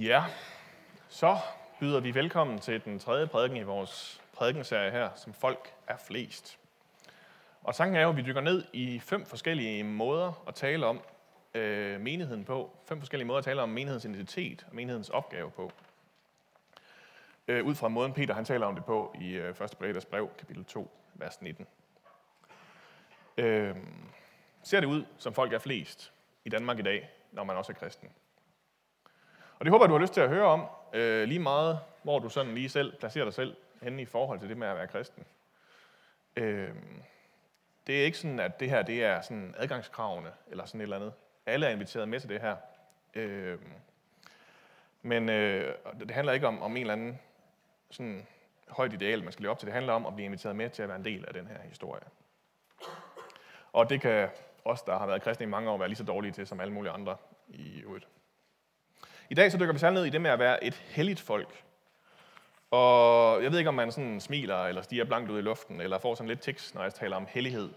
Ja, så byder vi velkommen til den tredje prædiken i vores prædikenserie her, som folk er flest. Og tanken er jo, at vi dykker ned i fem forskellige måder at tale om øh, menigheden på. Fem forskellige måder at tale om menighedens identitet og menighedens opgave på. Øh, ud fra måden Peter han taler om det på i øh, 1. Peters brev, kapitel 2, vers 19. Øh, ser det ud, som folk er flest i Danmark i dag, når man også er kristen? Og det håber jeg, du har lyst til at høre om, øh, lige meget, hvor du sådan lige selv placerer dig selv henne i forhold til det med at være kristen. Øh, det er ikke sådan, at det her det er sådan adgangskravene, eller sådan et eller andet. Alle er inviteret med til det her. Øh, men øh, det handler ikke om, om en eller anden sådan højt ideal, man skal leve op til. Det handler om at blive inviteret med til at være en del af den her historie. Og det kan os, der har været kristne i mange år, være lige så dårlige til, som alle mulige andre i øvrigt. I dag så dykker vi særligt ned i det med at være et helligt folk. Og jeg ved ikke, om man sådan smiler eller stiger blankt ud i luften, eller får sådan lidt tiks, når jeg taler om hellighed.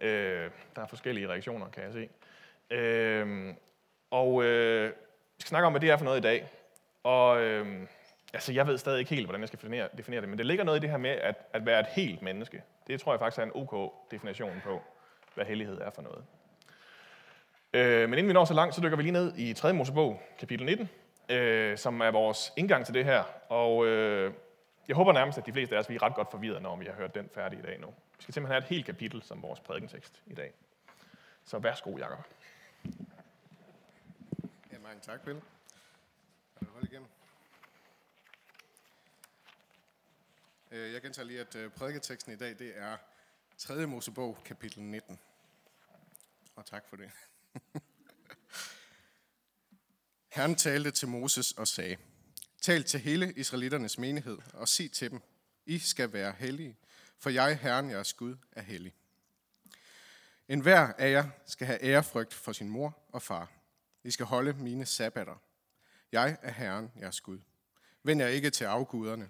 Øh, der er forskellige reaktioner, kan jeg se. Øh, og øh, vi skal snakke om, hvad det er for noget i dag. Og øh, altså, jeg ved stadig ikke helt, hvordan jeg skal definere, definere det, men det ligger noget i det her med at, at være et helt menneske. Det tror jeg faktisk er en ok definition på, hvad hellighed er for noget. Øh, men inden vi når så langt, så dykker vi lige ned i 3. Mosebog, kapitel 19, øh, som er vores indgang til det her. Og øh, jeg håber nærmest, at de fleste af os vi er ret godt forvirret, når vi har hørt den færdig i dag nu. Vi skal simpelthen have et helt kapitel som vores prædikentekst i dag. Så værsgo, Jacob. Ja, mange tak, Pelle. Kan du holde igennem? Øh, jeg gentager lige, at øh, prædiketeksten i dag, det er 3. Mosebog, kapitel 19. Og tak for det. Herren talte til Moses og sagde, Tal til hele israeliternes menighed og sig til dem, I skal være hellige, for jeg, Herren, jeres Gud, er hellig. En hver af jer skal have ærefrygt for sin mor og far. I skal holde mine sabbater. Jeg er Herren, jeres Gud. Vend jer ikke til afguderne,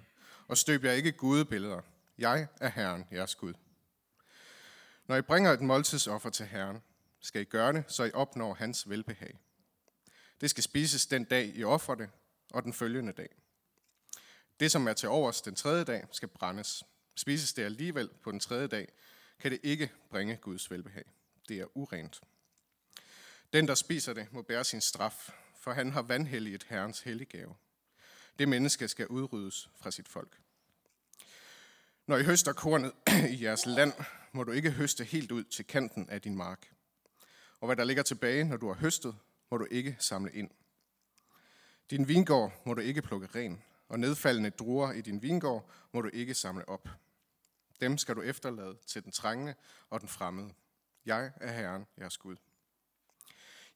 og støb jer ikke gudebilleder. Jeg er Herren, jeres Gud. Når I bringer et måltidsoffer til Herren, skal I gøre det, så I opnår hans velbehag. Det skal spises den dag, I offrer det, og den følgende dag. Det, som er til overs den tredje dag, skal brændes. Spises det alligevel på den tredje dag, kan det ikke bringe Guds velbehag. Det er urent. Den, der spiser det, må bære sin straf, for han har vanhelliget Herrens helliggave. Det menneske skal udryddes fra sit folk. Når I høster kornet i jeres land, må du ikke høste helt ud til kanten af din mark. Og hvad der ligger tilbage, når du har høstet, må du ikke samle ind. Din vingård må du ikke plukke ren, og nedfaldende druer i din vingård må du ikke samle op. Dem skal du efterlade til den trængende og den fremmede. Jeg er Herren, jeres Gud.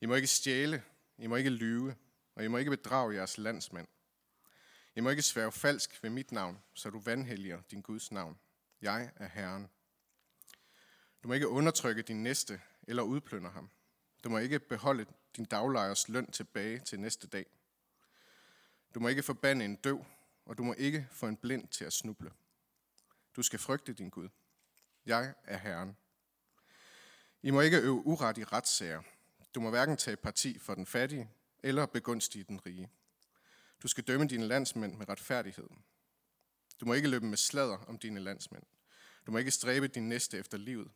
I må ikke stjæle, I må ikke lyve, og I må ikke bedrage jeres landsmænd. I må ikke svære falsk ved mit navn, så du vanhelliger din Guds navn. Jeg er Herren. Du må ikke undertrykke din næste eller udplynder ham. Du må ikke beholde din daglejers løn tilbage til næste dag. Du må ikke forbande en døv, og du må ikke få en blind til at snuble. Du skal frygte din Gud. Jeg er Herren. I må ikke øve uret i retssager. Du må hverken tage parti for den fattige eller begunstige den rige. Du skal dømme dine landsmænd med retfærdighed. Du må ikke løbe med sladder om dine landsmænd. Du må ikke stræbe din næste efter livet.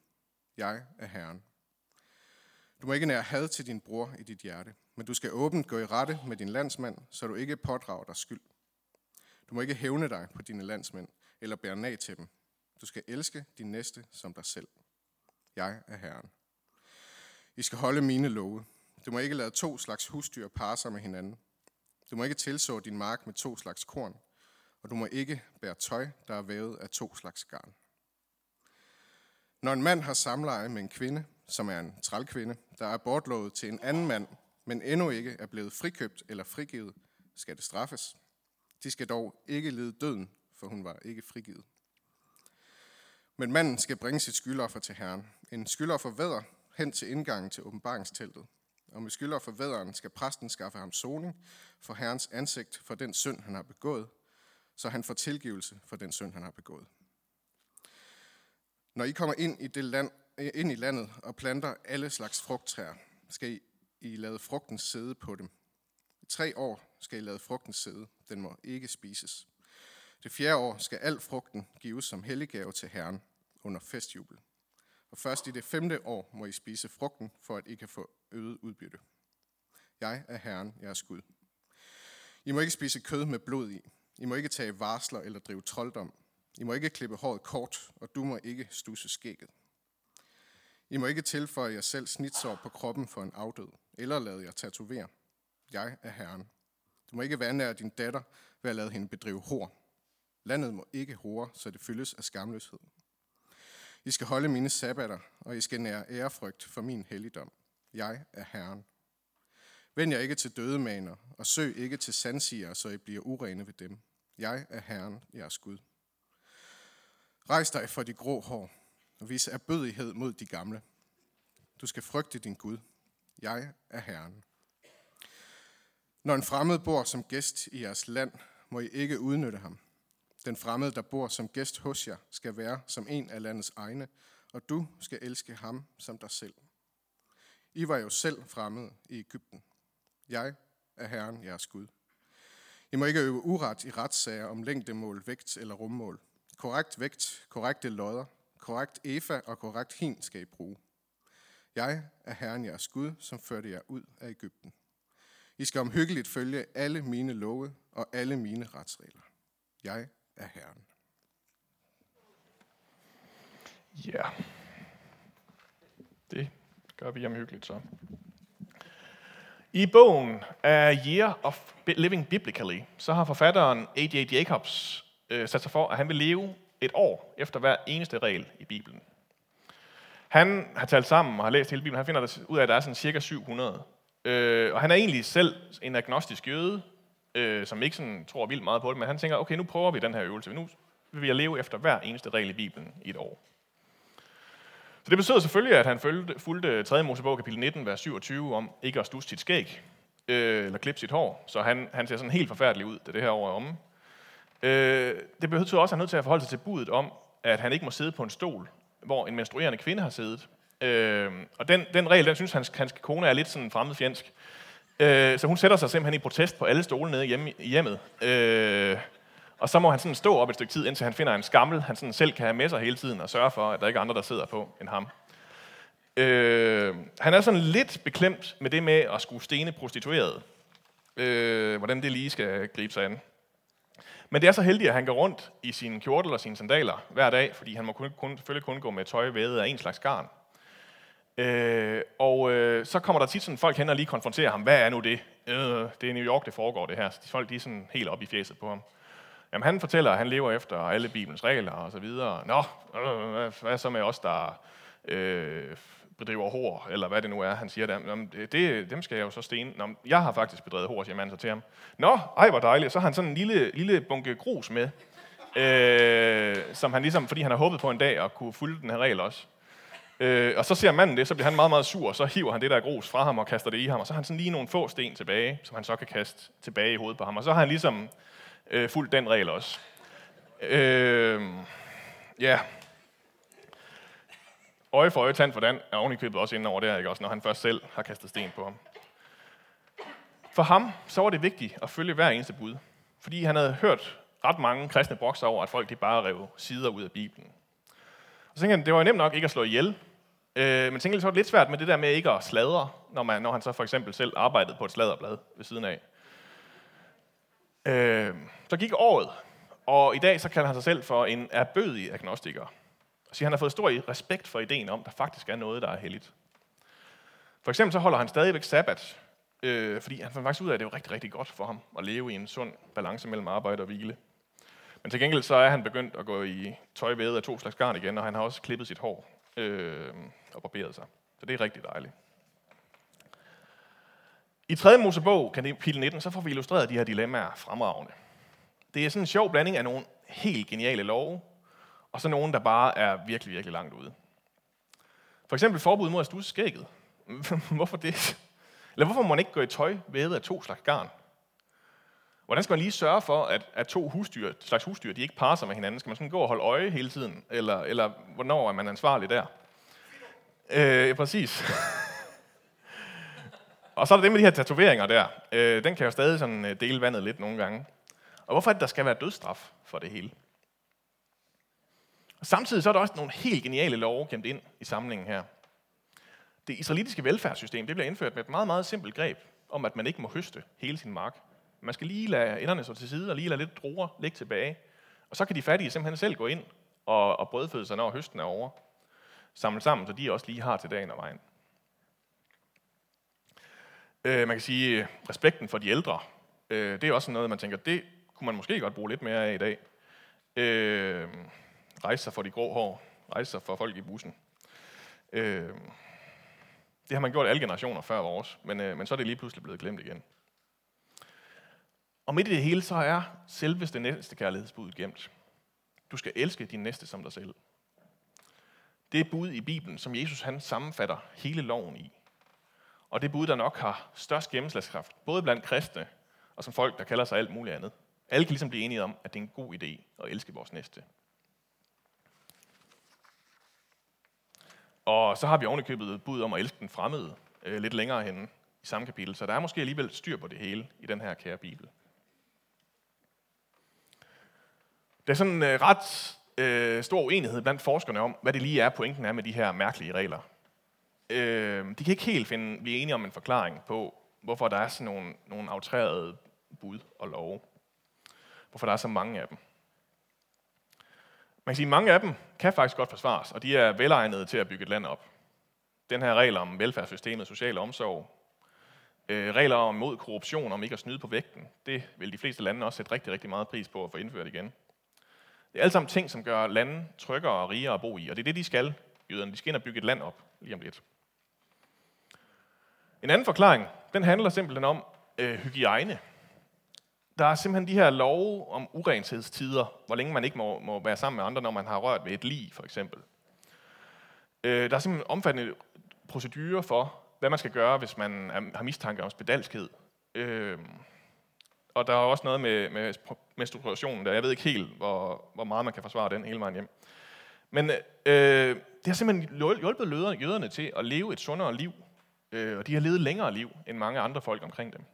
Jeg er Herren. Du må ikke nære had til din bror i dit hjerte, men du skal åbent gå i rette med din landsmand, så du ikke pådrager dig skyld. Du må ikke hævne dig på dine landsmænd eller bære nag til dem. Du skal elske din næste som dig selv. Jeg er Herren. I skal holde mine love. Du må ikke lade to slags husdyr parre sig med hinanden. Du må ikke tilså din mark med to slags korn, og du må ikke bære tøj, der er vævet af to slags garn. Når en mand har samleje med en kvinde, som er en trælkvinde, der er bortlovet til en anden mand, men endnu ikke er blevet frikøbt eller frigivet, skal det straffes. De skal dog ikke lide døden, for hun var ikke frigivet. Men manden skal bringe sit skyldoffer til Herren. En skyldoffer væder hen til indgangen til åbenbaringsteltet. Og med skyldoffer væderen skal præsten skaffe ham soning for Herrens ansigt for den synd, han har begået, så han får tilgivelse for den synd, han har begået. Når I kommer ind i, det land, Øh, ind i landet og planter alle slags frugttræer, skal I, I lade frugten sidde på dem. I tre år skal I lade frugten sidde. Den må ikke spises. Det fjerde år skal al frugten gives som helliggave til Herren under festjubel. Og først i det femte år må I spise frugten, for at I kan få øget udbytte. Jeg er Herren, jeres Gud. I må ikke spise kød med blod i. I må ikke tage varsler eller drive trolddom. I må ikke klippe håret kort, og du må ikke stusse skægget. I må ikke tilføje jer selv snitsår på kroppen for en afdød, eller lade jer tatovere. Jeg er Herren. Du må ikke vandære din datter ved at lade hende bedrive hår. Landet må ikke hore, så det fyldes af skamløshed. I skal holde mine sabbater, og I skal nære ærefrygt for min helligdom. Jeg er Herren. Vend jer ikke til dødemaner, og søg ikke til sandsiger, så I bliver urene ved dem. Jeg er Herren, jeres Gud. Rejs dig for de grå hår, og vise erbødighed mod de gamle. Du skal frygte din Gud. Jeg er Herren. Når en fremmed bor som gæst i jeres land, må I ikke udnytte ham. Den fremmede, der bor som gæst hos jer, skal være som en af landets egne, og du skal elske ham som dig selv. I var jo selv fremmede i Ægypten. Jeg er Herren, jeres Gud. I må ikke øve uret i retssager om længdemål, vægt eller rummål. Korrekt vægt, korrekte lodder, korrekt efa og korrekt hin skal I bruge. Jeg er Herren jeres Gud, som førte jer ud af Ægypten. I skal omhyggeligt følge alle mine love og alle mine retsregler. Jeg er Herren. Ja. Det gør vi omhyggeligt så. I bogen A Year of Living Biblically, så har forfatteren A.J. Jacobs øh, sat sig for, at han vil leve et år efter hver eneste regel i Bibelen. Han har talt sammen og har læst hele Bibelen. Han finder ud af, at der er sådan cirka 700. Øh, og han er egentlig selv en agnostisk jøde, øh, som ikke sådan tror vildt meget på det, men han tænker, okay, nu prøver vi den her øvelse. Nu vil jeg leve efter hver eneste regel i Bibelen i et år. Så det betyder selvfølgelig, at han fulgte, fulgte 3. Mosebog kapitel 19, vers 27 om ikke at stusse sit skæg, øh, eller klippe sit hår. Så han, han ser sådan helt forfærdelig ud, da det her år er omme. Øh, det betyder også, at han er nødt til at forholde sig til budet om, at han ikke må sidde på en stol, hvor en menstruerende kvinde har siddet. Øh, og den, den regel, den synes hans, hans kone er lidt sådan fremmedfjendsk. Øh, så hun sætter sig simpelthen i protest på alle stole nede hjemme, i hjemmet. Øh, og så må han sådan stå op et stykke tid, indtil han finder en skammel, han sådan selv kan have med sig hele tiden og sørge for, at der ikke er andre, der sidder på end ham. Øh, han er sådan lidt beklemt med det med at skulle stene prostitueret. Øh, hvordan det lige skal gribe sig an. Men det er så heldigt, at han går rundt i sin kjortel og sine sandaler hver dag, fordi han må kun, kun, selvfølgelig kun gå med tøj vævet af en slags garn. Øh, og øh, så kommer der tit sådan folk hen og lige konfronterer ham. Hvad er nu det? Øh, det er New York, det foregår det her. Så de folk de er sådan helt op i fjeset på ham. Jamen han fortæller, at han lever efter alle Bibelens regler og så videre. Nå, øh, hvad, hvad så med os, der øh, bedriver hår, eller hvad det nu er, han siger der. Nå, det, dem skal jeg jo så stene. Nå, jeg har faktisk bedrevet hår, siger manden så til ham. Nå, ej hvor dejligt. Så har han sådan en lille, lille bunke grus med, øh, som han ligesom, fordi han har håbet på en dag at kunne fulde den her regel også. Øh, og så ser manden det, så bliver han meget, meget sur, og så hiver han det der grus fra ham og kaster det i ham, og så har han sådan lige nogle få sten tilbage, som han så kan kaste tilbage i hovedet på ham. Og så har han ligesom øh, fulgt den regel også. Øh, ja. Øje for øje, tand for dan, er oven i købet også inde over der, ikke? også når han først selv har kastet sten på ham. For ham, så var det vigtigt at følge hver eneste bud. Fordi han havde hørt ret mange kristne brokser over, at folk de bare rev sider ud af Bibelen. Og så tænkte han, det var jo nemt nok ikke at slå ihjel. Øh, men tænkte, så var det lidt svært med det der med ikke at sladre, når, man, når han så for eksempel selv arbejdede på et sladderblad ved siden af. Øh, så gik året, og i dag så kalder han sig selv for en erbødig agnostiker. Og siger, han har fået stor respekt for ideen om, at der faktisk er noget, der er helligt. For eksempel så holder han stadigvæk sabbat, øh, fordi han fandt faktisk ud af, at det er rigtig, rigtig godt for ham at leve i en sund balance mellem arbejde og hvile. Men til gengæld så er han begyndt at gå i tøj ved af to slags garn igen, og han har også klippet sit hår øh, og barberet sig. Så det er rigtig dejligt. I 3. Mosebog, kapitel 19, så får vi illustreret de her dilemmaer fremragende. Det er sådan en sjov blanding af nogle helt geniale love, så nogen, der bare er virkelig, virkelig langt ude. For eksempel forbud mod at stusse skægget. hvorfor det? Eller hvorfor må man ikke gå i tøj ved af to slags garn? Hvordan skal man lige sørge for, at, at to husdyr, slags husdyr, de ikke parer sig med hinanden? Skal man sådan gå og holde øje hele tiden? Eller, eller hvornår er man ansvarlig der? Øh, præcis. Og så er der det med de her tatoveringer der. Øh, den kan jo stadig sådan øh, dele vandet lidt nogle gange. Og hvorfor er det, der skal være dødsstraf for det hele? Og samtidig så er der også nogle helt geniale love gemt ind i samlingen her. Det israelitiske velfærdssystem det bliver indført med et meget, meget simpelt greb om, at man ikke må høste hele sin mark. Man skal lige lade enderne så til side og lige lade lidt druer ligge tilbage. Og så kan de fattige simpelthen selv gå ind og, og brødføde sig, når høsten er over. Samle sammen, så de også lige har til dagen og vejen. Øh, man kan sige, respekten for de ældre, øh, det er også noget, man tænker, det kunne man måske godt bruge lidt mere af i dag. Øh, rejse sig for de grå hår, rejse sig for folk i bussen. Øh, det har man gjort alle generationer før vores, men, øh, men så er det lige pludselig blevet glemt igen. Og midt i det hele, så er selveste næste kærlighedsbud gemt. Du skal elske din næste som dig selv. Det er bud i Bibelen, som Jesus han sammenfatter hele loven i. Og det er bud, der nok har størst gennemslagskraft, både blandt kristne og som folk, der kalder sig alt muligt andet. Alle kan ligesom blive enige om, at det er en god idé at elske vores næste. Og så har vi ovenikøbet bud om at elske den fremmede øh, lidt længere henne i samme kapitel, så der er måske alligevel styr på det hele i den her kære Bibel. Der er sådan en øh, ret øh, stor uenighed blandt forskerne om, hvad det lige er, pointen er med de her mærkelige regler. Øh, de kan ikke helt finde, blive enige om en forklaring på, hvorfor der er sådan nogle, nogle aftrærede bud og love. Hvorfor der er så mange af dem. Man kan sige, at mange af dem kan faktisk godt forsvares, og de er velegnede til at bygge et land op. Den her regel om velfærdssystemet, social omsorg, øh, regler om mod korruption, om ikke at snyde på vægten, det vil de fleste lande også sætte rigtig, rigtig meget pris på at få indført igen. Det er alt sammen ting, som gør lande tryggere og rigere at bo i, og det er det, de skal, jøderne. De skal ind og bygge et land op lige om lidt. En anden forklaring, den handler simpelthen om øh, hygiejne. Der er simpelthen de her love om urenhedstider, hvor længe man ikke må, må være sammen med andre, når man har rørt ved et lig, for eksempel. Øh, der er simpelthen omfattende procedurer for, hvad man skal gøre, hvis man er, har mistanke om spedalskhed. Øh, og der er også noget med, med menstruationen der. Jeg ved ikke helt, hvor, hvor meget man kan forsvare den hele vejen hjem. Men øh, det har simpelthen hjulpet jøderne til at leve et sundere liv. Øh, og de har levet længere liv end mange andre folk omkring dem.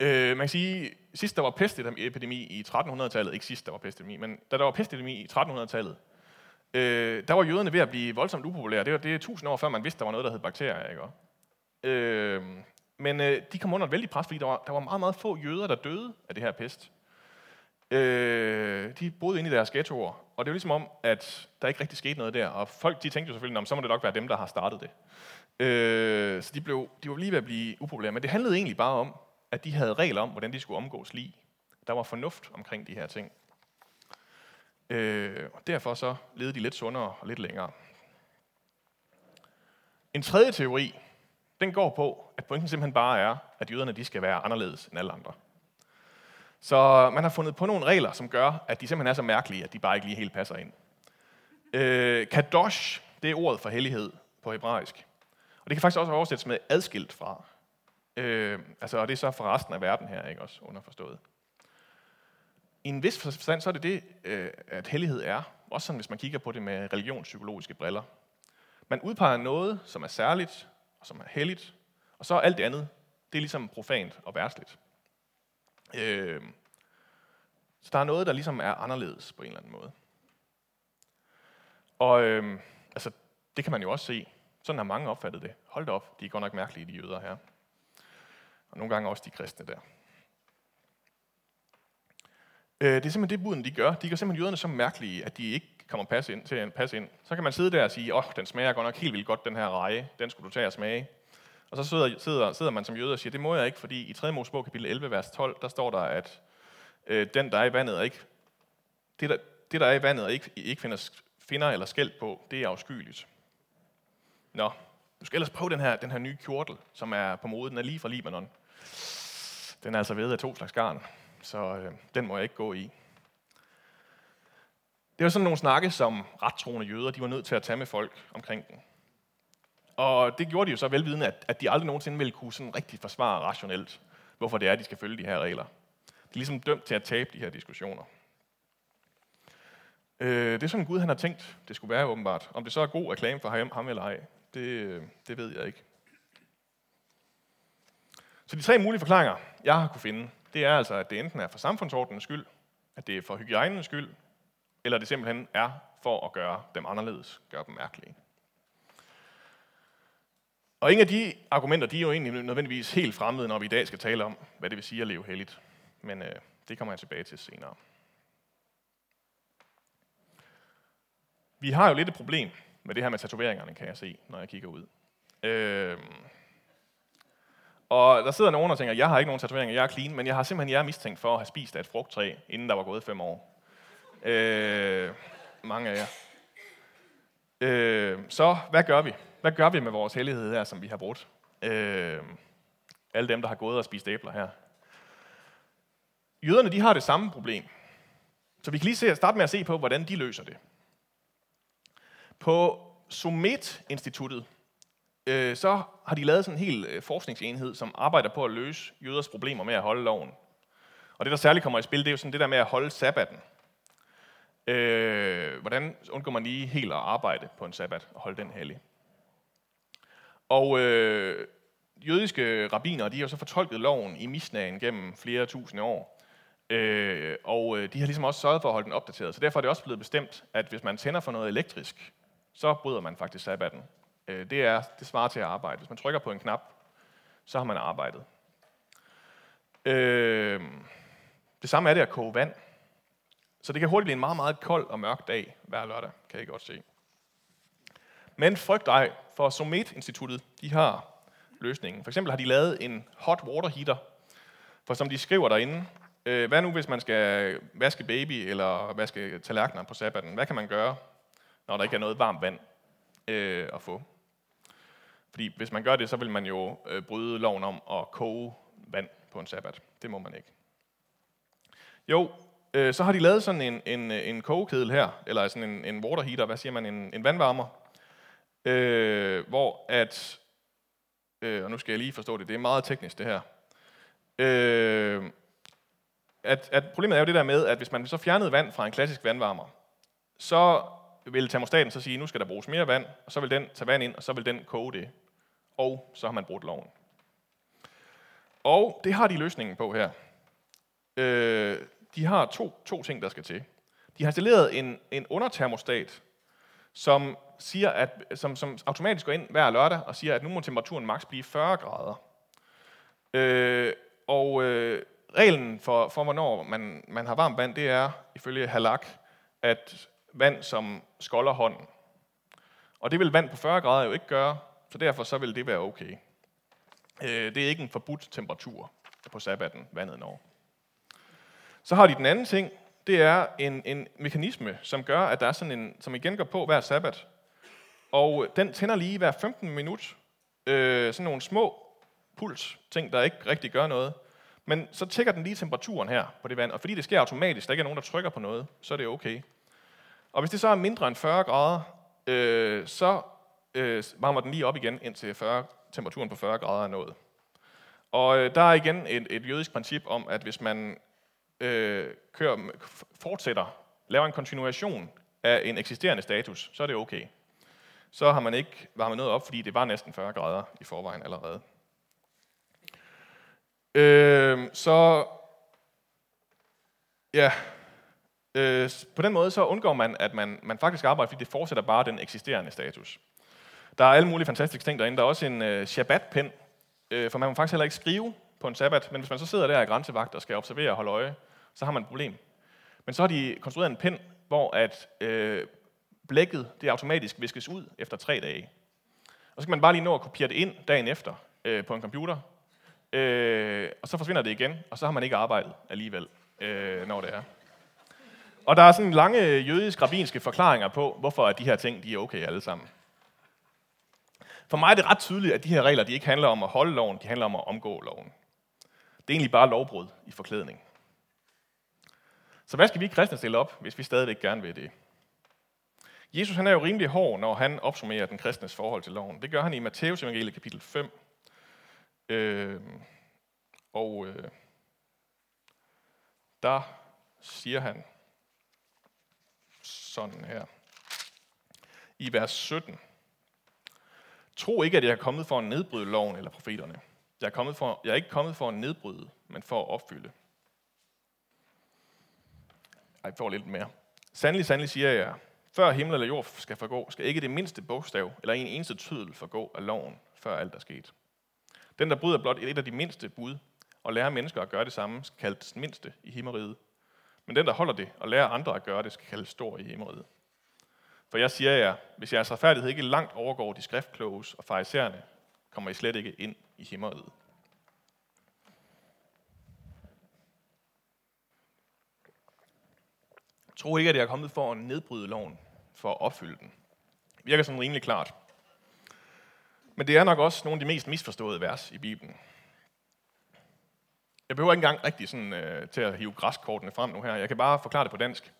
Øh, man kan sige, sidst der var pestepidemi i 1300-tallet, ikke sidst der var pestepidemi, men da der var pestepidemi i 1300-tallet, øh, der var jøderne ved at blive voldsomt upopulære. Det var det er tusind år før man vidste, der var noget, der hed bakterier. Ikke? Øh, men øh, de kom under et vældig pres, fordi der var, der var meget, meget få jøder, der døde af det her pest. Øh, de boede inde i deres ghettoer, og det var ligesom om, at der ikke rigtig skete noget der. Og folk de tænkte jo selvfølgelig, så må det nok være dem, der har startet det. Øh, så de, blev, de var lige ved at blive upopulære. Men det handlede egentlig bare om, at de havde regler om, hvordan de skulle omgås lige. Der var fornuft omkring de her ting. Øh, og derfor så levede de lidt sundere og lidt længere. En tredje teori, den går på, at pointen simpelthen bare er, at jøderne de skal være anderledes end alle andre. Så man har fundet på nogle regler, som gør, at de simpelthen er så mærkelige, at de bare ikke lige helt passer ind. Øh, kadosh, det er ordet for hellighed på hebraisk. Og det kan faktisk også oversættes med adskilt fra. Øh, altså, og det er så for resten af verden her, ikke også underforstået. I en vis forstand, så er det det, øh, at hellighed er. Også sådan, hvis man kigger på det med religionspsykologiske briller. Man udpeger noget, som er særligt, og som er helligt, og så alt det andet, det er ligesom profant og værtsligt. Øh, så der er noget, der ligesom er anderledes på en eller anden måde. Og øh, altså, det kan man jo også se. Sådan har mange opfattet det. Hold da op, de er godt nok mærkelige, de jøder her. Og nogle gange også de kristne der. Øh, det er simpelthen det, buden de gør. De gør simpelthen jøderne så mærkelige, at de ikke kommer passe ind, til at passe ind. Så kan man sidde der og sige, åh, oh, den smager godt nok helt vildt godt, den her reje. Den skulle du tage og smage. Og så sidder, sidder, sidder man som jøde og siger, det må jeg ikke, fordi i 3. Mosebog kapitel 11, vers 12, der står der, at øh, den, der er i vandet, er ikke, det, der, det, der er i vandet og ikke, ikke finder, finder eller skæld på, det er afskyeligt. Nå, du skal ellers prøve den her, den her nye kjortel, som er på mode. Den er lige fra Libanon. Den er altså ved af to slags garn, så øh, den må jeg ikke gå i. Det var sådan nogle snakke, som rettroende jøder de var nødt til at tage med folk omkring den. Og det gjorde de jo så velvidende, at, at de aldrig nogensinde ville kunne sådan rigtig forsvare rationelt, hvorfor det er, at de skal følge de her regler. De er ligesom dømt til at tabe de her diskussioner. Øh, det er sådan Gud, han har tænkt, det skulle være åbenbart. Om det så er god reklame for ham, ham eller ej, det, øh, det ved jeg ikke. Så de tre mulige forklaringer, jeg har kunne finde, det er altså, at det enten er for samfundsordens skyld, at det er for hygiejnens skyld, eller det simpelthen er for at gøre dem anderledes, gøre dem mærkelige. Og ingen af de argumenter, de er jo egentlig nødvendigvis helt fremmede, når vi i dag skal tale om, hvad det vil sige at leve helligt. Men øh, det kommer jeg tilbage til senere. Vi har jo lidt et problem med det her med tatoveringerne, kan jeg se, når jeg kigger ud. Øh, og der sidder nogen og tænker, jeg har ikke nogen tatoveringer, jeg er clean, men jeg har simpelthen jeg er mistænkt for at have spist af et frugttræ, inden der var gået fem år. Øh, mange af jer. Øh, så hvad gør vi? Hvad gør vi med vores hellighed her, som vi har brugt? Øh, alle dem, der har gået og spist æbler her. Jøderne, de har det samme problem. Så vi kan lige se, starte med at se på, hvordan de løser det. På Sumet-instituttet, øh, så har de lavet sådan en hel øh, forskningsenhed, som arbejder på at løse jøders problemer med at holde loven. Og det, der særligt kommer i spil, det er jo sådan det der med at holde sabbaten. Øh, hvordan undgår man lige helt at arbejde på en sabbat og holde den hellig? Og øh, jødiske rabbiner, de har jo så fortolket loven i misnagen gennem flere tusinde år. Øh, og øh, de har ligesom også sørget for at holde den opdateret. Så derfor er det også blevet bestemt, at hvis man tænder for noget elektrisk, så bryder man faktisk sabbaten. Øh, det, er, det svarer til at arbejde. Hvis man trykker på en knap, så har man arbejdet. Øh, det samme er det at koge vand. Så det kan hurtigt blive en meget, meget kold og mørk dag hver lørdag, kan I godt se. Men frygt ej, for Somet-instituttet, de har løsningen. For eksempel har de lavet en hot water heater, for som de skriver derinde, øh, hvad nu hvis man skal vaske baby eller vaske tallerkener på sabbaten? Hvad kan man gøre, når der ikke er noget varmt vand øh, at få? Fordi hvis man gør det, så vil man jo øh, bryde loven om at koge vand på en sabbat. Det må man ikke. Jo, øh, så har de lavet sådan en, en, øh, en kogekedel her, eller sådan en, en water heater, hvad siger man, en, en vandvarmer, øh, hvor at, øh, og nu skal jeg lige forstå det, det er meget teknisk det her, øh, at, at problemet er jo det der med, at hvis man så fjernede vand fra en klassisk vandvarmer, så vil termostaten så sige, nu skal der bruges mere vand, og så vil den tage vand ind, og så vil den koge det. Og så har man brudt loven. Og det har de løsningen på her. Øh, de har to, to ting, der skal til. De har installeret en, en undertermostat, som, siger, at, som, som automatisk går ind hver lørdag og siger, at nu må temperaturen maks blive 40 grader. Øh, og øh, reglen for, for, hvornår man, man har varmt vand, det er ifølge halak, at vand, som skolder hånden. Og det vil vand på 40 grader jo ikke gøre, så derfor så vil det være okay. Øh, det er ikke en forbudt temperatur på sabbaten, vandet når. Så har de den anden ting, det er en, en mekanisme, som gør, at der er sådan en, som igen går på hver sabbat. Og den tænder lige hver 15 minut, øh, sådan nogle små puls, ting, der ikke rigtig gør noget. Men så tjekker den lige temperaturen her på det vand, og fordi det sker automatisk, der ikke er nogen, der trykker på noget, så er det okay. Og hvis det så er mindre end 40 grader, øh, så øh, varmer den lige op igen, indtil 40, temperaturen på 40 grader er nået. Og øh, der er igen et, et jødisk princip om, at hvis man øh, kører, fortsætter, laver en kontinuation af en eksisterende status, så er det okay. Så har man ikke varmet noget op, fordi det var næsten 40 grader i forvejen allerede. Øh, så ja, øh, på den måde så undgår man, at man, man faktisk arbejder, fordi det fortsætter bare den eksisterende status. Der er alle mulige fantastiske ting derinde. Der er også en øh, Shabbat-pen, øh, for man må faktisk heller ikke skrive på en sabbat, men hvis man så sidder der i grænsevagt og skal observere og holde øje, så har man et problem. Men så har de konstrueret en pen, hvor at øh, blækket det automatisk viskes ud efter tre dage. Og så kan man bare lige nå at kopiere det ind dagen efter øh, på en computer, øh, og så forsvinder det igen, og så har man ikke arbejdet alligevel, øh, når det er. Og der er sådan lange jødisk-rabinske forklaringer på, hvorfor de her ting de er okay alle sammen. For mig er det ret tydeligt, at de her regler de ikke handler om at holde loven, de handler om at omgå loven. Det er egentlig bare lovbrud i forklædning. Så hvad skal vi kristne stille op, hvis vi stadig gerne vil det? Jesus han er jo rimelig hård, når han opsummerer den kristnes forhold til loven. Det gør han i Matteus evangeliet kapitel 5. Øh, og øh, der siger han sådan her. I vers 17. Tro ikke, at jeg er kommet for at nedbryde loven eller profeterne. Jeg er, kommet for, jeg er ikke kommet for at nedbryde, men for at opfylde. Ej, jeg får lidt mere. Sandelig, sandelig siger jeg, før himmel eller jord skal forgå, skal ikke det mindste bogstav eller en eneste tydel forgå af loven, før alt er sket. Den, der bryder blot et af de mindste bud, og lærer mennesker at gøre det samme, skal kaldes mindste i himmeriget. Men den, der holder det og lærer andre at gøre det, skal kaldes stor i himmeriget. For jeg siger jer, hvis jeres retfærdighed ikke langt overgår de skriftkloges og farisæerne, kommer I slet ikke ind i himmeriget. Tro ikke, at jeg er kommet for at nedbryde loven, for at opfylde den. Det virker sådan rimelig klart. Men det er nok også nogle af de mest misforståede vers i Bibelen. Jeg behøver ikke engang rigtig sådan, øh, til at hive græskortene frem nu her. Jeg kan bare forklare det på dansk.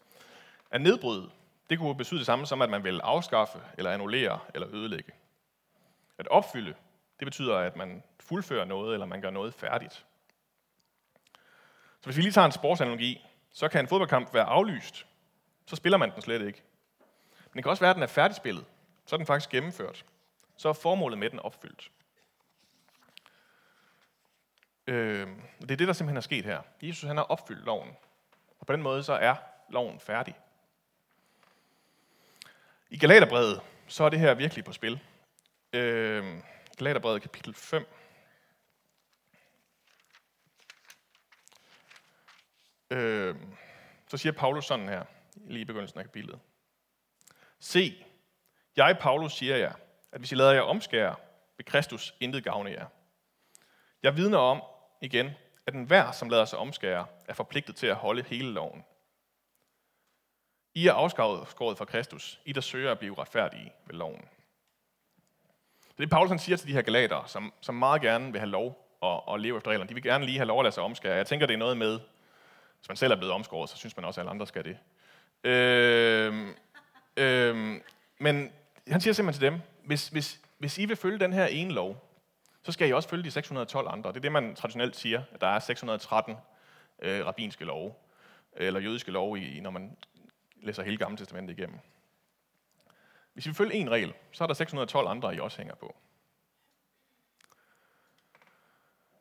At nedbryde, det kunne betyde det samme som, at man vil afskaffe, eller annullere, eller ødelægge. At opfylde, det betyder, at man fuldfører noget, eller man gør noget færdigt. Så hvis vi lige tager en sportsanalogi, så kan en fodboldkamp være aflyst. Så spiller man den slet ikke. Men det kan også være, at den er færdigspillet. Så er den faktisk gennemført. Så er formålet med den opfyldt. Øh, det er det, der simpelthen er sket her. Jesus han har opfyldt loven. Og på den måde så er loven færdig. I Galaterbrevet, så er det her virkelig på spil. Øh, Galaterbrevet kapitel 5. Øh, så siger Paulus sådan her, lige i begyndelsen af kapitlet. Se, jeg, Paulus, siger jer, at hvis I lader jer omskære, vil Kristus intet gavne jer. Jeg vidner om, igen, at enhver, som lader sig omskære, er forpligtet til at holde hele loven. I er afskåret fra Kristus, I der søger at blive retfærdige ved loven. Det er det, Paulus han siger til de her galater, som, som meget gerne vil have lov at, at leve efter reglerne. De vil gerne lige have lov at lade sig omskære. Jeg tænker, det er noget med, hvis man selv er blevet omskåret, så synes man også, at alle andre skal det. Øh, øh, men han siger simpelthen til dem, hvis, hvis, hvis I vil følge den her ene lov, så skal I også følge de 612 andre. Det er det, man traditionelt siger, at der er 613 øh, rabinske love, eller jødiske love, i, når man læser hele Gamle Testamentet igennem. Hvis vi følger en regel, så er der 612 andre, I også hænger på.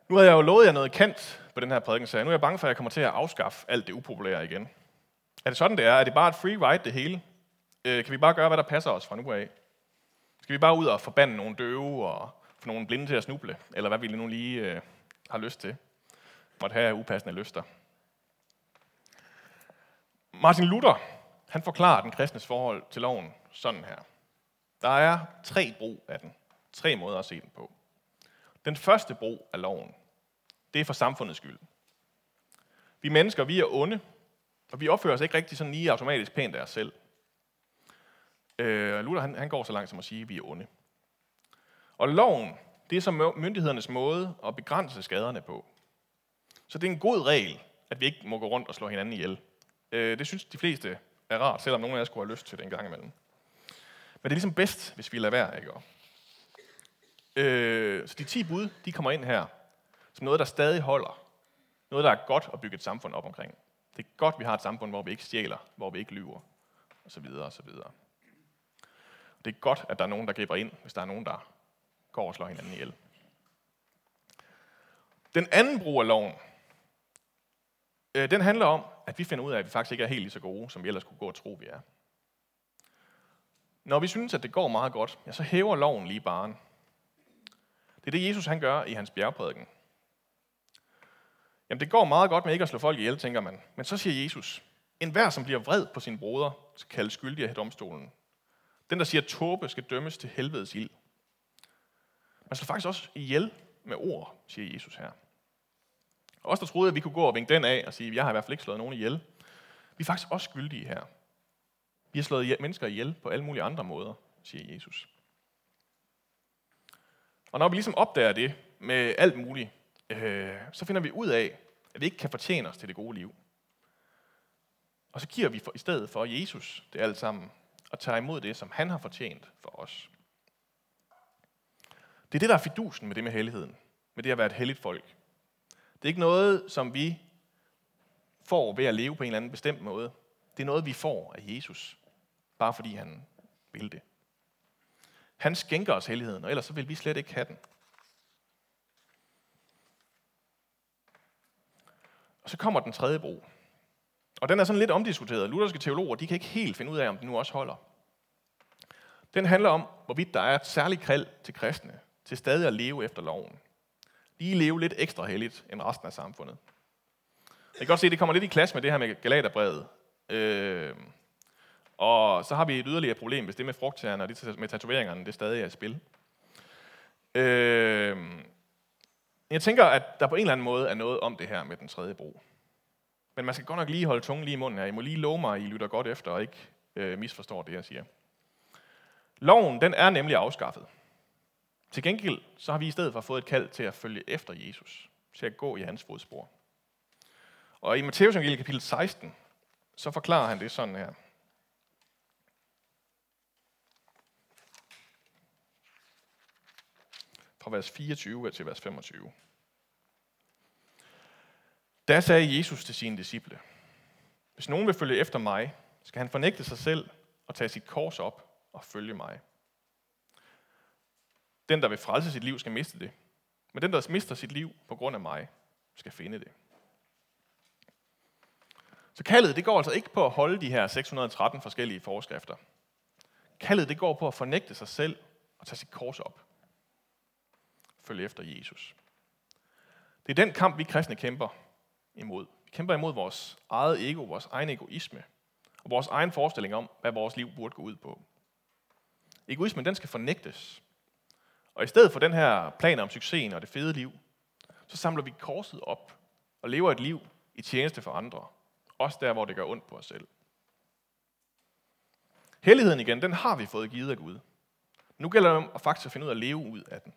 Nu har jeg jo lovet jer noget kant på den her prædiken, så nu er jeg bange for, at jeg kommer til at afskaffe alt det upopulære igen. Er det sådan, det er? Er det bare et free ride, det hele? Øh, kan vi bare gøre, hvad der passer os fra nu af? Skal vi bare ud og forbande nogle døve og få nogle blinde til at snuble? Eller hvad vi nu lige øh, har lyst til? Måtte have upassende lyster. Martin Luther, han forklarer den kristnes forhold til loven sådan her. Der er tre brug af den. Tre måder at se den på. Den første brug af loven, det er for samfundets skyld. Vi mennesker, vi er onde, og vi opfører os ikke rigtig sådan lige automatisk pænt af os selv. Øh, Luther han, han går så langt som at sige, at vi er onde. Og loven, det er så myndighedernes måde at begrænse skaderne på. Så det er en god regel, at vi ikke må gå rundt og slå hinanden ihjel. Øh, det synes de fleste er rart, selvom nogen af jer skulle have lyst til det en gang imellem. Men det er ligesom bedst, hvis vi lader være, ikke? Øh, så de 10 bud, de kommer ind her, som noget, der stadig holder. Noget, der er godt at bygge et samfund op omkring. Det er godt, vi har et samfund, hvor vi ikke stjæler, hvor vi ikke lyver, og så videre, og så videre. Det er godt, at der er nogen, der griber ind, hvis der er nogen, der går og slår hinanden ihjel. Den anden brug af loven, øh, den handler om, at vi finder ud af, at vi faktisk ikke er helt lige så gode, som vi ellers kunne gå og tro, vi er. Når vi synes, at det går meget godt, ja, så hæver loven lige baren. Det er det, Jesus han gør i hans bjergprædiken. Jamen, det går meget godt med ikke at slå folk ihjel, tænker man. Men så siger Jesus, en hver, som bliver vred på sin broder, skal kaldes skyldig af domstolen. Den, der siger, at tåbe skal dømmes til helvedes ild. Man slår faktisk også ihjel med ord, siger Jesus her. Os, der troede, at vi kunne gå og vinke den af og sige, at jeg har i hvert fald ikke slået nogen ihjel. Vi er faktisk også skyldige her. Vi har slået mennesker ihjel på alle mulige andre måder, siger Jesus. Og når vi ligesom opdager det med alt muligt, øh, så finder vi ud af, at vi ikke kan fortjene os til det gode liv. Og så giver vi for, i stedet for Jesus det alt sammen, og tager imod det, som han har fortjent for os. Det er det, der er fidusen med det med helligheden, med det at være et helligt folk. Det er ikke noget, som vi får ved at leve på en eller anden bestemt måde. Det er noget, vi får af Jesus, bare fordi han vil det. Han skænker os helligheden, og ellers så vil vi slet ikke have den. Og så kommer den tredje bro. Og den er sådan lidt omdiskuteret. Lutherske teologer, de kan ikke helt finde ud af, om den nu også holder. Den handler om, hvorvidt der er et særligt kald til kristne, til stadig at leve efter loven. Lige leve lidt ekstra helligt end resten af samfundet. Jeg kan godt se, at det kommer lidt i klasse med det her med Galaterbrevet. Øh, og så har vi et yderligere problem, hvis det med frugttagerne og det med tatoveringerne, det stadig er i spil. Øh, jeg tænker, at der på en eller anden måde er noget om det her med den tredje bro. Men man skal godt nok lige holde tungen lige i munden her. I må lige love mig, at I lytter godt efter og ikke øh, misforstår det, jeg siger. Loven, den er nemlig afskaffet. Til gengæld, så har vi i stedet for fået et kald til at følge efter Jesus. Til at gå i hans fodspor. Og i Matteus kapitel 16, så forklarer han det sådan her. Fra vers 24 til vers 25. Da sagde Jesus til sine disciple, hvis nogen vil følge efter mig, skal han fornægte sig selv og tage sit kors op og følge mig. Den, der vil frelse sit liv, skal miste det. Men den, der mister sit liv på grund af mig, skal finde det. Så kaldet, det går altså ikke på at holde de her 613 forskellige forskrifter. Kaldet, det går på at fornægte sig selv og tage sit kors op. Følge efter Jesus. Det er den kamp, vi kristne kæmper imod. Vi kæmper imod vores eget ego, vores egen egoisme, og vores egen forestilling om, hvad vores liv burde gå ud på. Egoismen, den skal fornægtes. Og i stedet for den her plan om succesen og det fede liv, så samler vi korset op og lever et liv i tjeneste for andre. Også der, hvor det gør ondt på os selv. Helligheden igen, den har vi fået givet af Gud. Nu gælder det om at faktisk finde ud af at leve ud af den.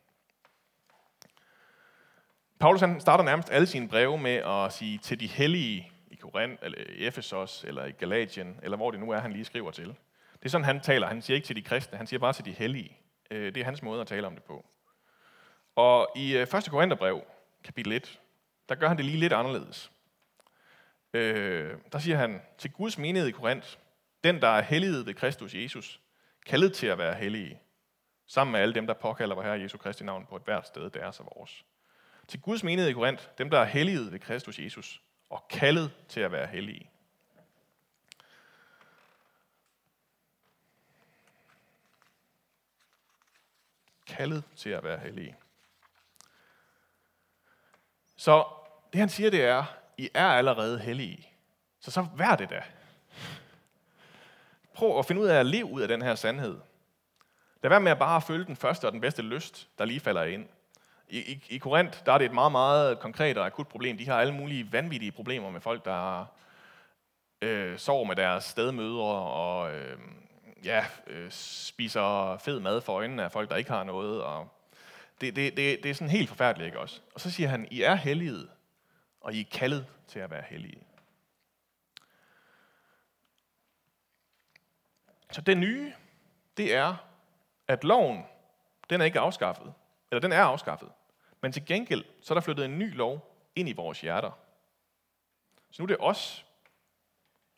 Paulus han starter nærmest alle sine breve med at sige til de hellige i Korinth, eller i Ephesos, eller i Galatien, eller hvor det nu er, han lige skriver til. Det er sådan, han taler. Han siger ikke til de kristne, han siger bare til de hellige. Øh, det er hans måde at tale om det på. Og i øh, 1. Korintherbrev, kapitel 1, der gør han det lige lidt anderledes. Øh, der siger han, til Guds menighed i Korinth, den, der er helliget ved Kristus Jesus, kaldet til at være hellige, sammen med alle dem, der påkalder vor Herre Jesu Kristi navn på et hvert sted, deres er så vores. Til Guds menighed i Korinth, dem, der er helliget ved Kristus Jesus, og kaldet til at være hellige. Kaldet til at være hellige. Så det han siger, det er, I er allerede hellige. Så så vær det da. Prøv at finde ud af at leve ud af den her sandhed. Lad være med at bare følge den første og den bedste lyst, der lige falder ind. I, i, I Korinth, der er det et meget, meget konkret og akut problem. De har alle mulige vanvittige problemer med folk, der øh, sover med deres stedmødre og øh, ja, øh, spiser fed mad for øjnene af folk, der ikke har noget. Og det, det, det, det er sådan helt forfærdeligt, ikke også? Og så siger han, I er hellige, og I er kaldet til at være hellige. Så det nye, det er, at loven, den er ikke afskaffet. Eller den er afskaffet. Men til gengæld, så er der flyttet en ny lov ind i vores hjerter. Så nu er det os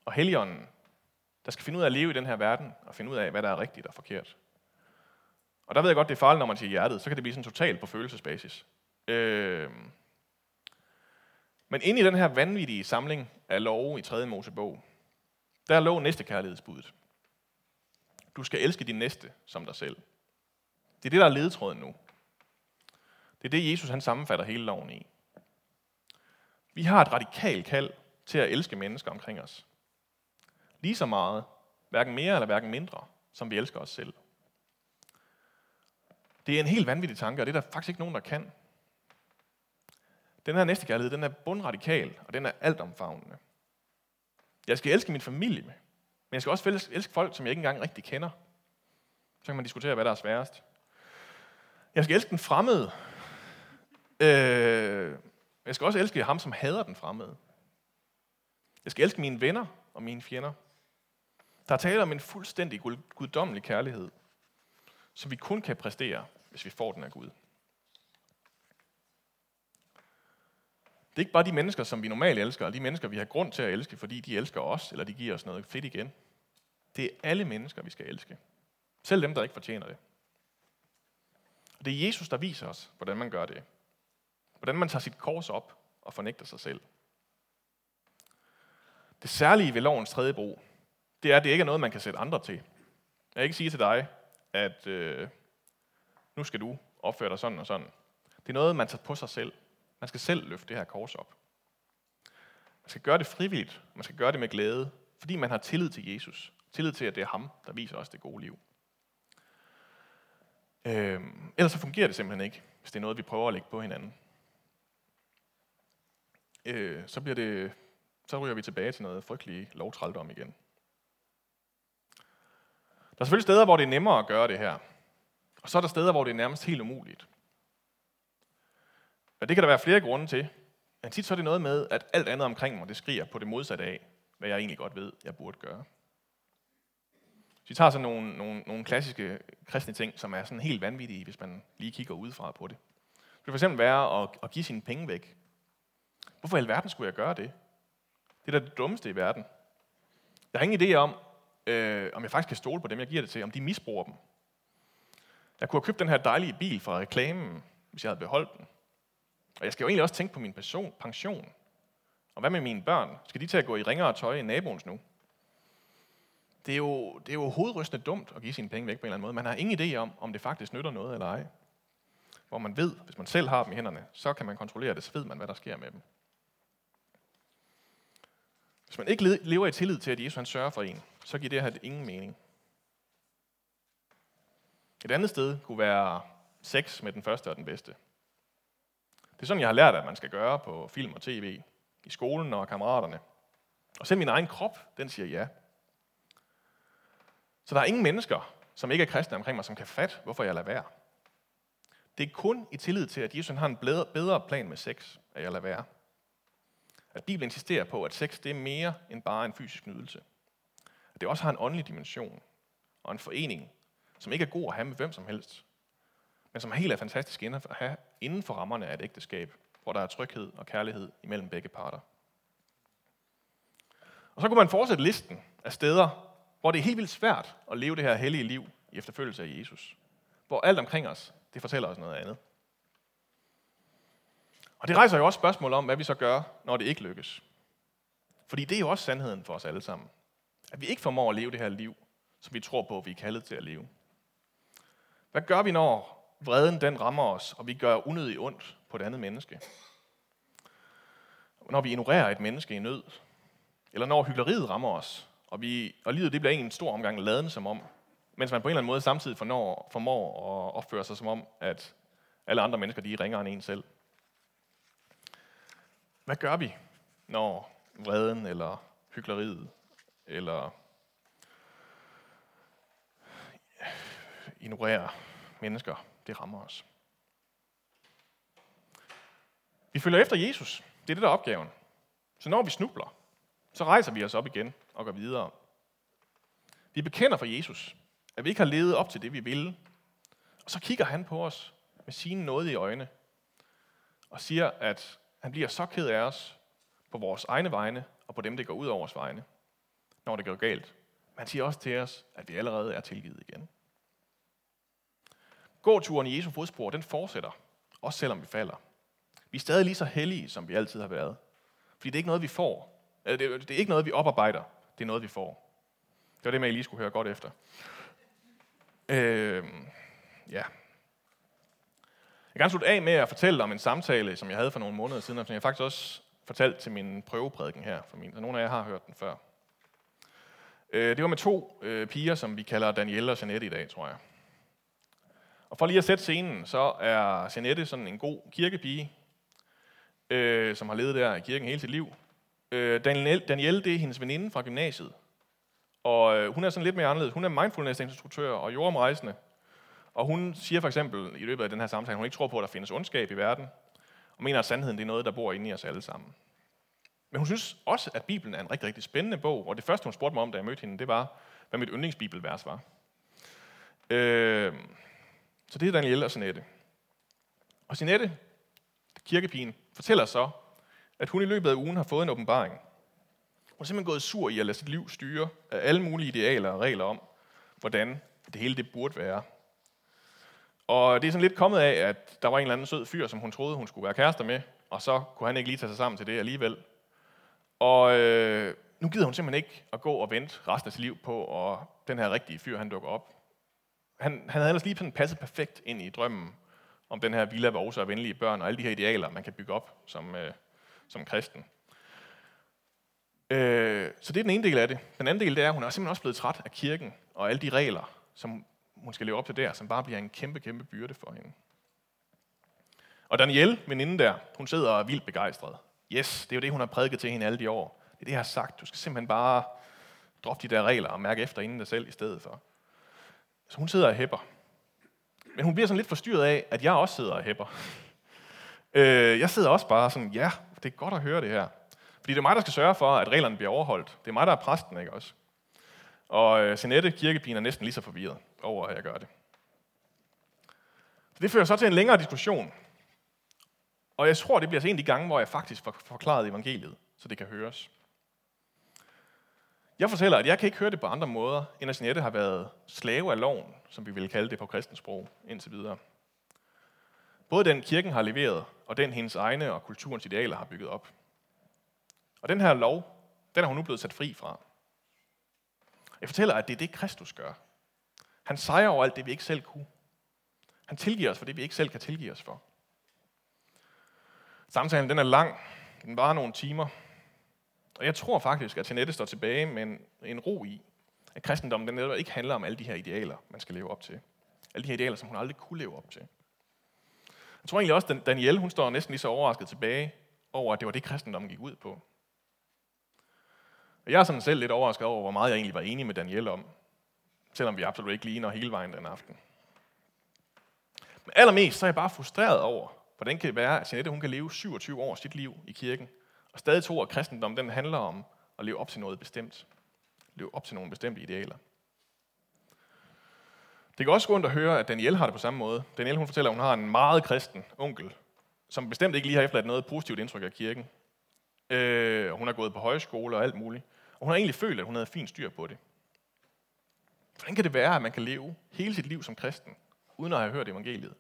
og Helligånden, der skal finde ud af at leve i den her verden, og finde ud af, hvad der er rigtigt og forkert. Og der ved jeg godt, det er farligt, når man siger hjertet, så kan det blive sådan totalt på følelsesbasis. Øh, men inde i den her vanvittige samling af love i 3. Mosebog, der lå næste kærlighedsbuddet. Du skal elske din næste som dig selv. Det er det, der er ledetråden nu. Det er det, Jesus han sammenfatter hele loven i. Vi har et radikalt kald til at elske mennesker omkring os. Lige så meget, hverken mere eller hverken mindre, som vi elsker os selv. Det er en helt vanvittig tanke, og det er der faktisk ikke nogen, der kan. Den her næste kærlighed, den er bundradikal, og den er altomfavnende. Jeg skal elske min familie men jeg skal også elske folk, som jeg ikke engang rigtig kender. Så kan man diskutere, hvad der er sværest. Jeg skal elske den fremmede, Øh, jeg skal også elske ham, som hader den fremmede. Jeg skal elske mine venner og mine fjender. Der er tale om en fuldstændig guddommelig kærlighed, som vi kun kan præstere, hvis vi får den af Gud. Det er ikke bare de mennesker, som vi normalt elsker, og de mennesker, vi har grund til at elske, fordi de elsker os, eller de giver os noget fedt igen. Det er alle mennesker, vi skal elske. Selv dem, der ikke fortjener det. Og det er Jesus, der viser os, hvordan man gør det. Hvordan man tager sit kors op og fornægter sig selv. Det særlige ved lovens tredje brug, det er, at det ikke er noget, man kan sætte andre til. Jeg kan ikke sige til dig, at øh, nu skal du opføre dig sådan og sådan. Det er noget, man tager på sig selv. Man skal selv løfte det her kors op. Man skal gøre det frivilligt. Man skal gøre det med glæde, fordi man har tillid til Jesus. Tillid til, at det er ham, der viser os det gode liv. Øh, ellers så fungerer det simpelthen ikke, hvis det er noget, vi prøver at lægge på hinanden. Øh, så, bliver det, så ryger vi tilbage til noget frygtelig lovtrældom igen. Der er selvfølgelig steder, hvor det er nemmere at gøre det her. Og så er der steder, hvor det er nærmest helt umuligt. Og det kan der være flere grunde til. Men tit så er det noget med, at alt andet omkring mig, det skriger på det modsatte af, hvad jeg egentlig godt ved, jeg burde gøre. Så vi tager sådan nogle, nogle, nogle klassiske kristne ting, som er sådan helt vanvittige, hvis man lige kigger udefra på det. Det kan eksempel være at, at give sine penge væk. Hvorfor i alverden skulle jeg gøre det? Det er da det dummeste i verden. Jeg har ingen idé om, øh, om jeg faktisk kan stole på dem, jeg giver det til, om de misbruger dem. Jeg kunne have købt den her dejlige bil fra reklamen, hvis jeg havde beholdt den. Og jeg skal jo egentlig også tænke på min person, pension. Og hvad med mine børn? Skal de til at gå i ringere tøj end naboens nu? Det er, jo, det er jo hovedrystende dumt at give sine penge væk på en eller anden måde. Man har ingen idé om, om det faktisk nytter noget eller ej. Hvor man ved, hvis man selv har dem i hænderne, så kan man kontrollere det, så ved man, hvad der sker med dem. Hvis man ikke lever i tillid til, at Jesus han sørger for en, så giver det her ingen mening. Et andet sted kunne være sex med den første og den bedste. Det er sådan, jeg har lært, at man skal gøre på film og tv, i skolen og kammeraterne. Og selv min egen krop, den siger ja. Så der er ingen mennesker, som ikke er kristne omkring mig, som kan fatte, hvorfor jeg lader være. Det er kun i tillid til, at Jesus har en bedre plan med sex, at jeg lader være. At Bibelen insisterer på, at sex det er mere end bare en fysisk nydelse. At det også har en åndelig dimension og en forening, som ikke er god at have med hvem som helst, men som er helt er fantastisk at have inden for rammerne af et ægteskab, hvor der er tryghed og kærlighed imellem begge parter. Og så kunne man fortsætte listen af steder, hvor det er helt vildt svært at leve det her hellige liv i efterfølgelse af Jesus. Hvor alt omkring os, det fortæller os noget andet. Og det rejser jo også spørgsmål om, hvad vi så gør, når det ikke lykkes. Fordi det er jo også sandheden for os alle sammen. At vi ikke formår at leve det her liv, som vi tror på, vi er kaldet til at leve. Hvad gør vi, når vreden den rammer os, og vi gør unødigt ondt på et andet menneske? Når vi ignorerer et menneske i nød? Eller når hyggeleriet rammer os, og, vi, og livet det bliver en stor omgang laden som om, mens man på en eller anden måde samtidig fornår, formår at opføre sig som om, at alle andre mennesker de er ringere end en selv. Hvad gør vi, når vreden eller hyggeleriet eller ignorerer mennesker, det rammer os? Vi følger efter Jesus. Det er det, der er opgaven. Så når vi snubler, så rejser vi os op igen og går videre. Vi bekender for Jesus, at vi ikke har levet op til det, vi ville. Og så kigger han på os med sine nåde i øjne og siger, at han bliver så ked af os på vores egne vegne og på dem, det går ud over vores vegne, når det går galt. Men han siger også til os, at vi allerede er tilgivet igen. Gåturen i Jesu fodspor, den fortsætter, også selvom vi falder. Vi er stadig lige så hellige, som vi altid har været. Fordi det er ikke noget, vi får. Det er ikke noget, vi oparbejder. Det er noget, vi får. Det var det, man lige skulle høre godt efter. Øh, ja, jeg kan gerne slutte af med at fortælle om en samtale, som jeg havde for nogle måneder siden, og som jeg faktisk også fortalte til min prøveprædiken her. For min, så nogle af jer har hørt den før. Øh, det var med to øh, piger, som vi kalder Danielle og Janette i dag, tror jeg. Og for lige at sætte scenen, så er Janette sådan en god kirkepige, øh, som har levet der i kirken hele sit liv. Øh, Danielle, Danielle, det er hendes veninde fra gymnasiet. Og hun er sådan lidt mere anderledes. Hun er mindfulness-instruktør og jordomrejsende. Og hun siger for eksempel i løbet af den her samtale, at hun ikke tror på, at der findes ondskab i verden, og mener, at sandheden det er noget, der bor inde i os alle sammen. Men hun synes også, at Bibelen er en rigtig, rigtig spændende bog, og det første, hun spurgte mig om, da jeg mødte hende, det var, hvad mit yndlingsbibelvers var. Øh, så det er Daniel og Sinette. Og Sinette, kirkepigen, fortæller så, at hun i løbet af ugen har fået en åbenbaring. Hun er simpelthen gået sur i at lade sit liv styre af alle mulige idealer og regler om, hvordan det hele det burde være. Og det er sådan lidt kommet af, at der var en eller anden sød fyr, som hun troede, hun skulle være kærester med, og så kunne han ikke lige tage sig sammen til det alligevel. Og øh, nu gider hun simpelthen ikke at gå og vente resten af sit liv på, og den her rigtige fyr, han dukker op. Han, han havde ellers lige sådan passet perfekt ind i drømmen om den her villa, vose og venlige børn, og alle de her idealer, man kan bygge op som, øh, som kristen. Øh, så det er den ene del af det. Den anden del det er, at hun er simpelthen også blevet træt af kirken og alle de regler, som hun skal leve op til der, som bare bliver en kæmpe, kæmpe byrde for hende. Og Danielle, veninden der, hun sidder og er vildt begejstret. Yes, det er jo det, hun har prædiket til hende alle de år. Det er det, jeg har sagt. Du skal simpelthen bare droppe de der regler og mærke efter inden dig selv i stedet for. Så hun sidder og hæpper. Men hun bliver sådan lidt forstyrret af, at jeg også sidder og hæpper. Øh, jeg sidder også bare sådan, ja, det er godt at høre det her. Fordi det er mig, der skal sørge for, at reglerne bliver overholdt. Det er mig, der er præsten, ikke også? Og øh, Sinette, kirkepigen, er næsten lige så forvirret over, at jeg gør det. Så det fører så til en længere diskussion. Og jeg tror, det bliver så en af de gange, hvor jeg faktisk får forklaret evangeliet, så det kan høres. Jeg fortæller, at jeg kan ikke høre det på andre måder, end at Jeanette har været slave af loven, som vi vil kalde det på kristensprog, indtil videre. Både den kirken har leveret, og den hendes egne og kulturens idealer har bygget op. Og den her lov, den er hun nu blevet sat fri fra. Jeg fortæller, at det er det, Kristus gør. Han sejrer over alt det, vi ikke selv kunne. Han tilgiver os for det, vi ikke selv kan tilgive os for. Samtalen den er lang. Den varer nogle timer. Og jeg tror faktisk, at Jeanette står tilbage med en, en ro i, at kristendommen den netop ikke handler om alle de her idealer, man skal leve op til. Alle de her idealer, som hun aldrig kunne leve op til. Jeg tror egentlig også, at Danielle hun står næsten lige så overrasket tilbage over, at det var det, kristendommen gik ud på. Og jeg er sådan selv lidt overrasket over, hvor meget jeg egentlig var enig med Danielle om, selvom vi absolut ikke ligner hele vejen den aften. Men allermest så er jeg bare frustreret over, hvordan kan det være, at Jeanette hun kan leve 27 år sit liv i kirken, og stadig tro, at kristendom den handler om at leve op til noget bestemt. Leve op til nogle bestemte idealer. Det kan også gå rundt at høre, at Danielle har det på samme måde. Danielle hun fortæller, at hun har en meget kristen onkel, som bestemt ikke lige har efterladt noget positivt indtryk af kirken. Øh, hun har gået på højskole og alt muligt. Og hun har egentlig følt, at hun havde fint styr på det. Hvordan kan det være, at man kan leve hele sit liv som kristen, uden at have hørt evangeliet?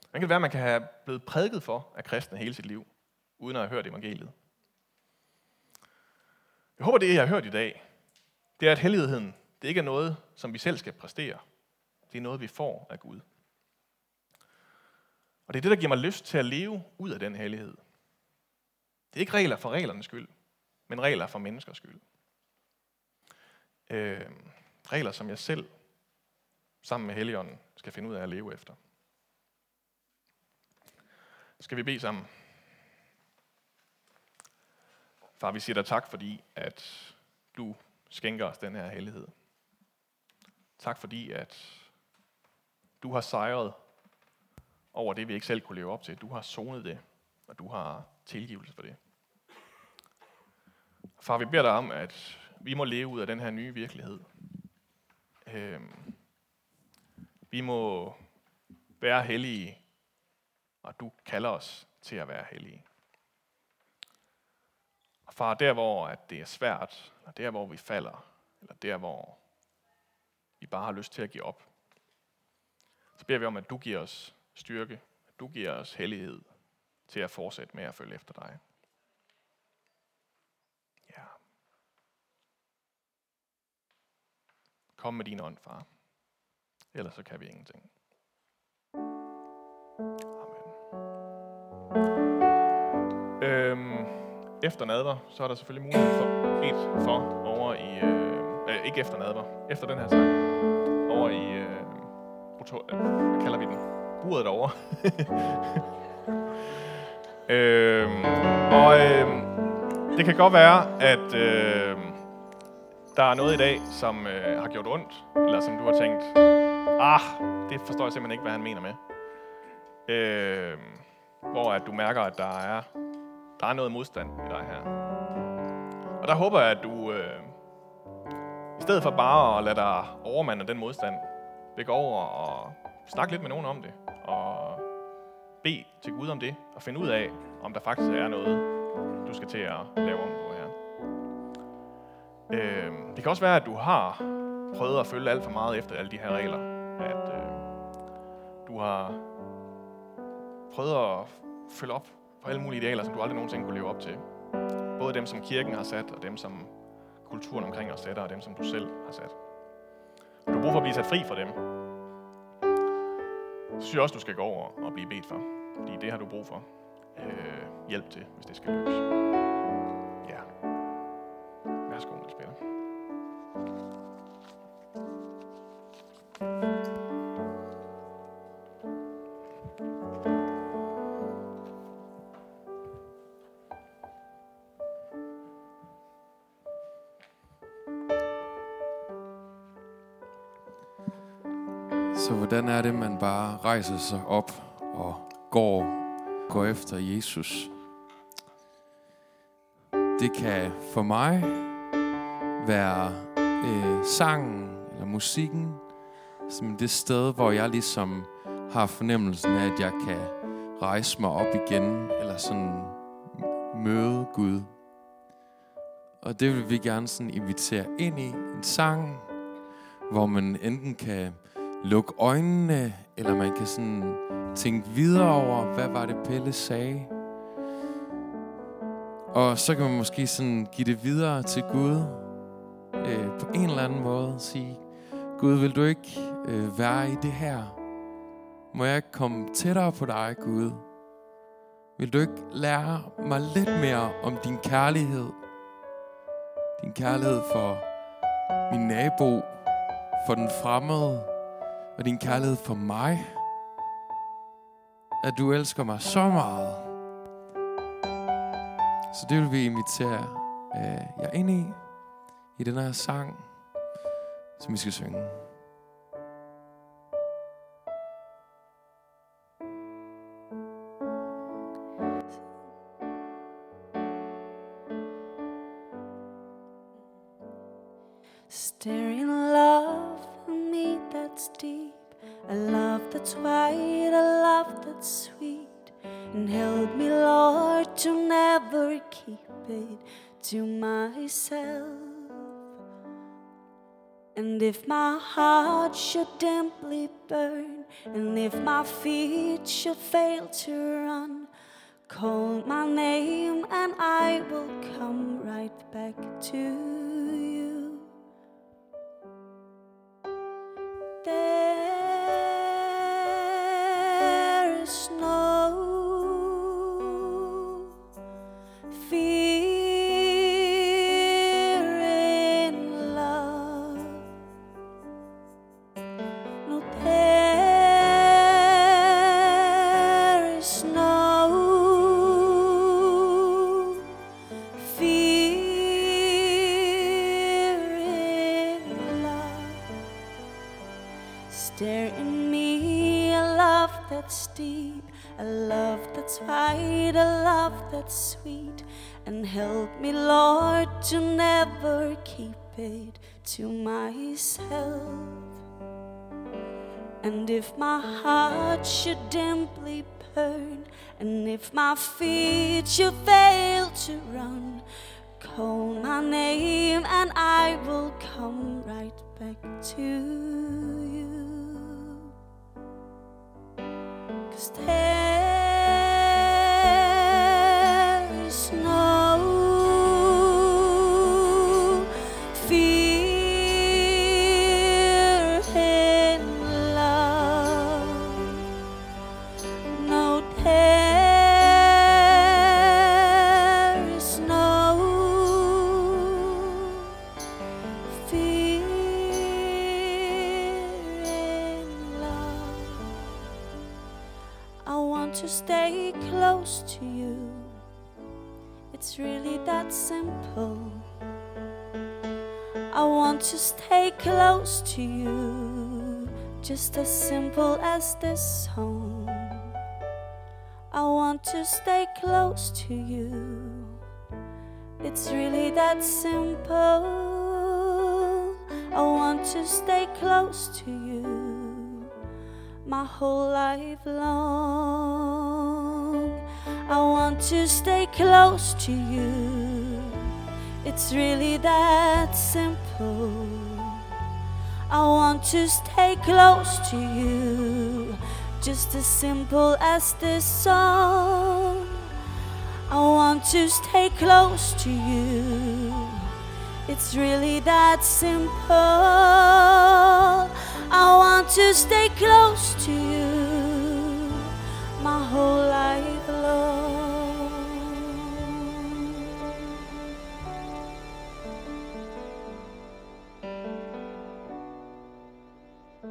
Hvordan kan det være, at man kan have blevet prædiket for af kristne hele sit liv, uden at have hørt evangeliet? Jeg håber, det jeg har hørt i dag, det er, at helligheden det ikke er noget, som vi selv skal præstere. Det er noget, vi får af Gud. Og det er det, der giver mig lyst til at leve ud af den hellighed. Det er ikke regler for reglernes skyld, men regler for menneskers skyld. Øh, regler, som jeg selv, sammen med Helligånden, skal finde ud af at leve efter. Skal vi bede sammen? Far, vi siger dig tak, fordi at du skænker os den her hellighed. Tak fordi, at du har sejret over det, vi ikke selv kunne leve op til. Du har sonet det, og du har tilgivelse for det. Far, vi beder dig om, at vi må leve ud af den her nye virkelighed. Øh, vi må være hellige, og du kalder os til at være hellige. Og far, der hvor at det er svært, og der hvor vi falder, eller der hvor vi bare har lyst til at give op, så beder vi om, at du giver os styrke, at du giver os hellighed til at fortsætte med at følge efter dig. Kom med din ånd, far. Ellers så kan vi ingenting. Amen. Øhm, efter nadver, så er der selvfølgelig mulighed for et for over i... Øh, øh, ikke efter nadver, efter den her sang. Over i... Øh, øh, hvad kalder vi den? Buret derovre. øhm, og øh, det kan godt være, at øh, der er noget i dag, som øh, har gjort ondt, eller som du har tænkt, ah, det forstår jeg simpelthen ikke, hvad han mener med. Øh, hvor at du mærker, at der er, der er noget modstand i dig her. Og der håber jeg, at du, øh, i stedet for bare at lade dig overmande den modstand, vil gå over og snakke lidt med nogen om det, og bede til Gud om det, og finde ud af, om der faktisk er noget, du skal til at lave om på. Øh, det kan også være, at du har prøvet at følge alt for meget efter alle de her regler. At øh, du har prøvet at følge op på alle mulige idealer, som du aldrig nogensinde kunne leve op til. Både dem, som kirken har sat, og dem, som kulturen omkring os sætter, og dem, som du selv har sat. Og du har brug for at blive sat fri fra dem. Så synes jeg også, du skal gå over og blive bedt for. Fordi det har du brug for øh, hjælp til, hvis det skal løses. Ja. Yeah. Er det, man bare rejser sig op og går, går efter Jesus? Det kan for mig være øh, sangen eller musikken, som det sted, hvor jeg ligesom har fornemmelsen af, at jeg kan rejse mig op igen, eller sådan møde Gud. Og det vil vi gerne sådan invitere ind i en sang, hvor man enten kan lukke øjnene, eller man kan sådan tænke videre over, hvad var det Pelle sagde. Og så kan man måske sådan give det videre til Gud øh, på en eller anden måde. Sige, Gud, vil du ikke øh, være i det her? Må jeg ikke komme tættere på dig, Gud? Vil du ikke lære mig lidt mere om din kærlighed? Din kærlighed for min nabo, for den fremmede, og din kærlighed for mig. At du elsker mig så meget. Så det vil vi invitere øh, jer ind i, i den her sang, som vi skal synge. And if my heart should dimply burn, and if my feet should fail to run, call my name and I will come right back to you. Sweet. And help me, Lord, to never keep it to myself. And if my heart should dimply burn, and if my feet should fail to run, call my name and I will come right back to you. That simple. I want to stay close to you, just as simple as this song. I want to stay close to you. It's really that simple. I want to stay close to you my whole life long. I want to stay close to you. It's really that simple. I want to stay close to you, just as simple as this song. I want to stay close to you. It's really that simple. I want to stay close to you.